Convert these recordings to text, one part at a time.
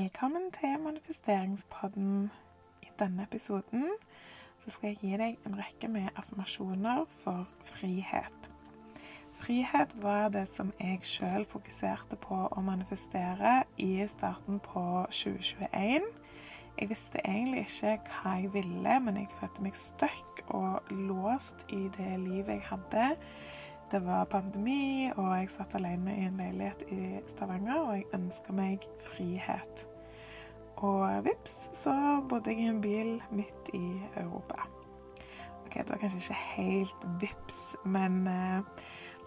Velkommen til manifesteringspodden. I denne episoden så skal jeg gi deg en rekke med affirmasjoner for frihet. Frihet var det som jeg sjøl fokuserte på å manifestere i starten på 2021. Jeg visste egentlig ikke hva jeg ville, men jeg følte meg stuck og låst i det livet jeg hadde det var pandemi, og jeg satt alene i en leilighet i Stavanger, og jeg ønska meg frihet. Og vips, så bodde jeg i en bil midt i Europa. Ok, Det var kanskje ikke helt vips, men eh,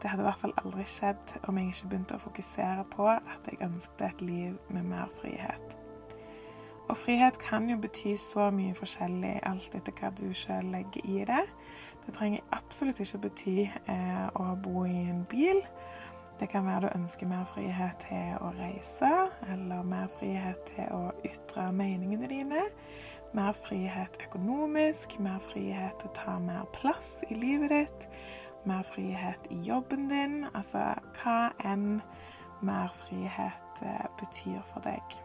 det hadde i hvert fall aldri skjedd om jeg ikke begynte å fokusere på at jeg ønsket et liv med mer frihet. Og frihet kan jo bety så mye forskjellig, alt etter hva du sjøl legger i det. Det trenger absolutt ikke bety eh, å bo i en bil. Det kan være du ønsker mer frihet til å reise, eller mer frihet til å ytre meningene dine. Mer frihet økonomisk, mer frihet til å ta mer plass i livet ditt. Mer frihet i jobben din. Altså hva enn mer frihet eh, betyr for deg.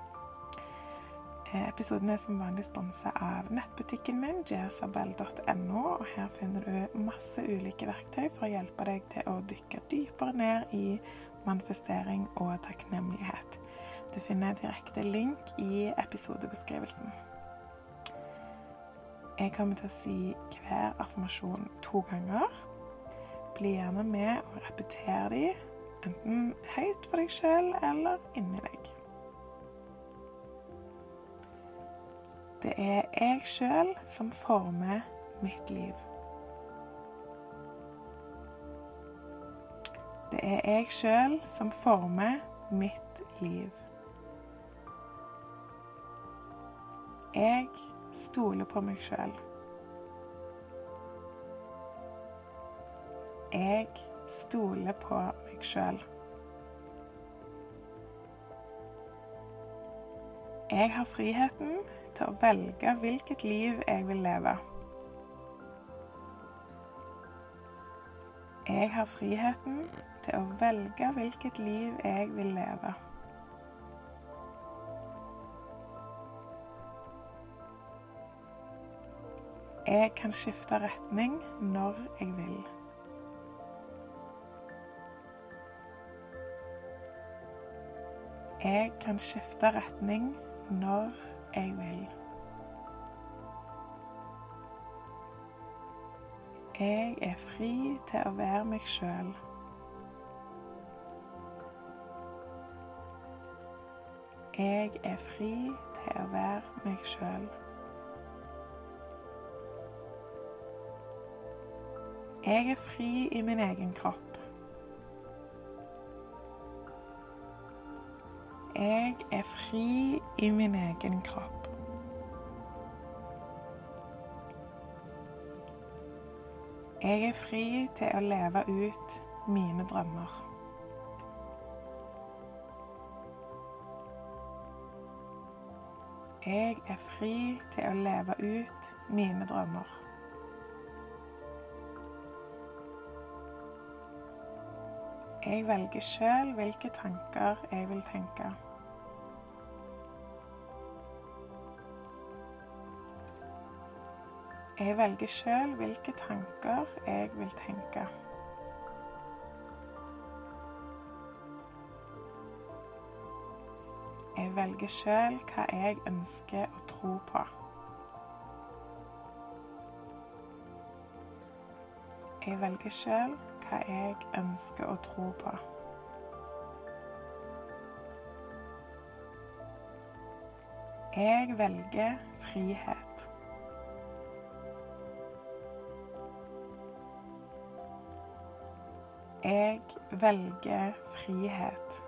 Eh, episoden er som vanlig sponsa av nettbutikken min, jsabel.no. og Her finner du masse ulike verktøy for å hjelpe deg til å dykke dypere ned i manifestering og takknemlighet. Du finner direkte link i episodebeskrivelsen. Jeg kommer til å si hver affirmasjon to ganger. Bli gjerne med og repeter de, enten høyt for deg sjøl eller inni deg. Det er jeg sjøl som former mitt liv. Det er jeg sjøl som former mitt liv. Jeg stoler på meg sjøl. Jeg stoler på meg sjøl. Jeg har friheten til å velge hvilket liv jeg vil leve. Jeg har friheten til å velge hvilket liv jeg vil leve. Jeg kan skifte retning når jeg vil. Jeg kan skifte retning når jeg vil. Jeg er fri til å være meg sjøl. Jeg er fri til å være meg sjøl. Jeg er fri i min egen kropp. Jeg er fri i min egen kropp. Jeg er fri til å leve ut mine drømmer. Jeg er fri til å leve ut mine drømmer. Jeg velger sjøl hvilke tanker jeg vil tenke. Jeg velger sjøl hvilke tanker jeg vil tenke. Jeg velger sjøl hva jeg ønsker å tro på. Jeg velger sjøl hva jeg ønsker å tro på. Jeg velger frihet. Jeg velger frihet.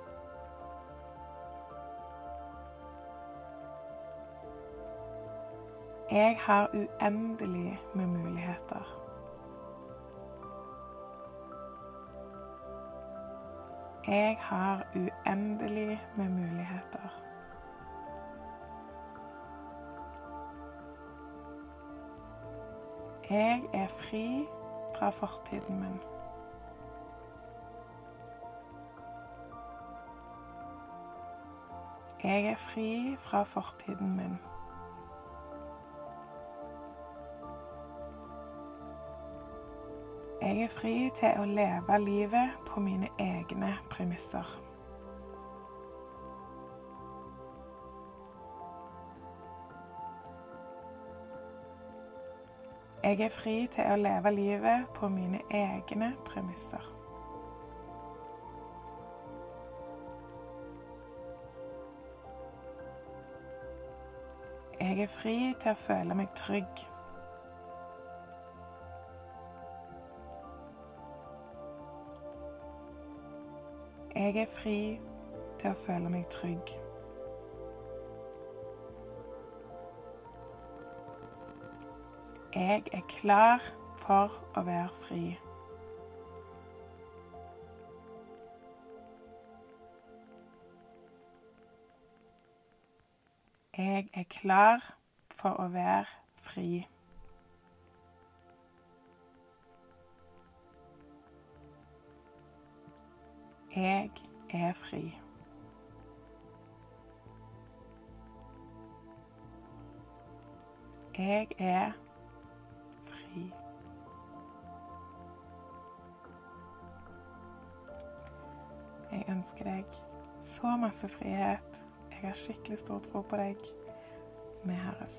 Jeg har uendelig med muligheter. Jeg har uendelig med muligheter. Jeg er fri fra fortiden min. Jeg er fri fra fortiden min. Jeg er fri til å leve livet på mine egne premisser. Jeg er fri til å leve livet på mine egne premisser. Jeg er fri til å føle meg trygg. Jeg er fri til å føle meg trygg. Jeg er klar for å være fri. Jeg er klar for å være fri. Jeg er fri. Jeg er fri. Jeg ønsker deg så masse frihet. Jeg har skikkelig stor tro på deg. Vi høres.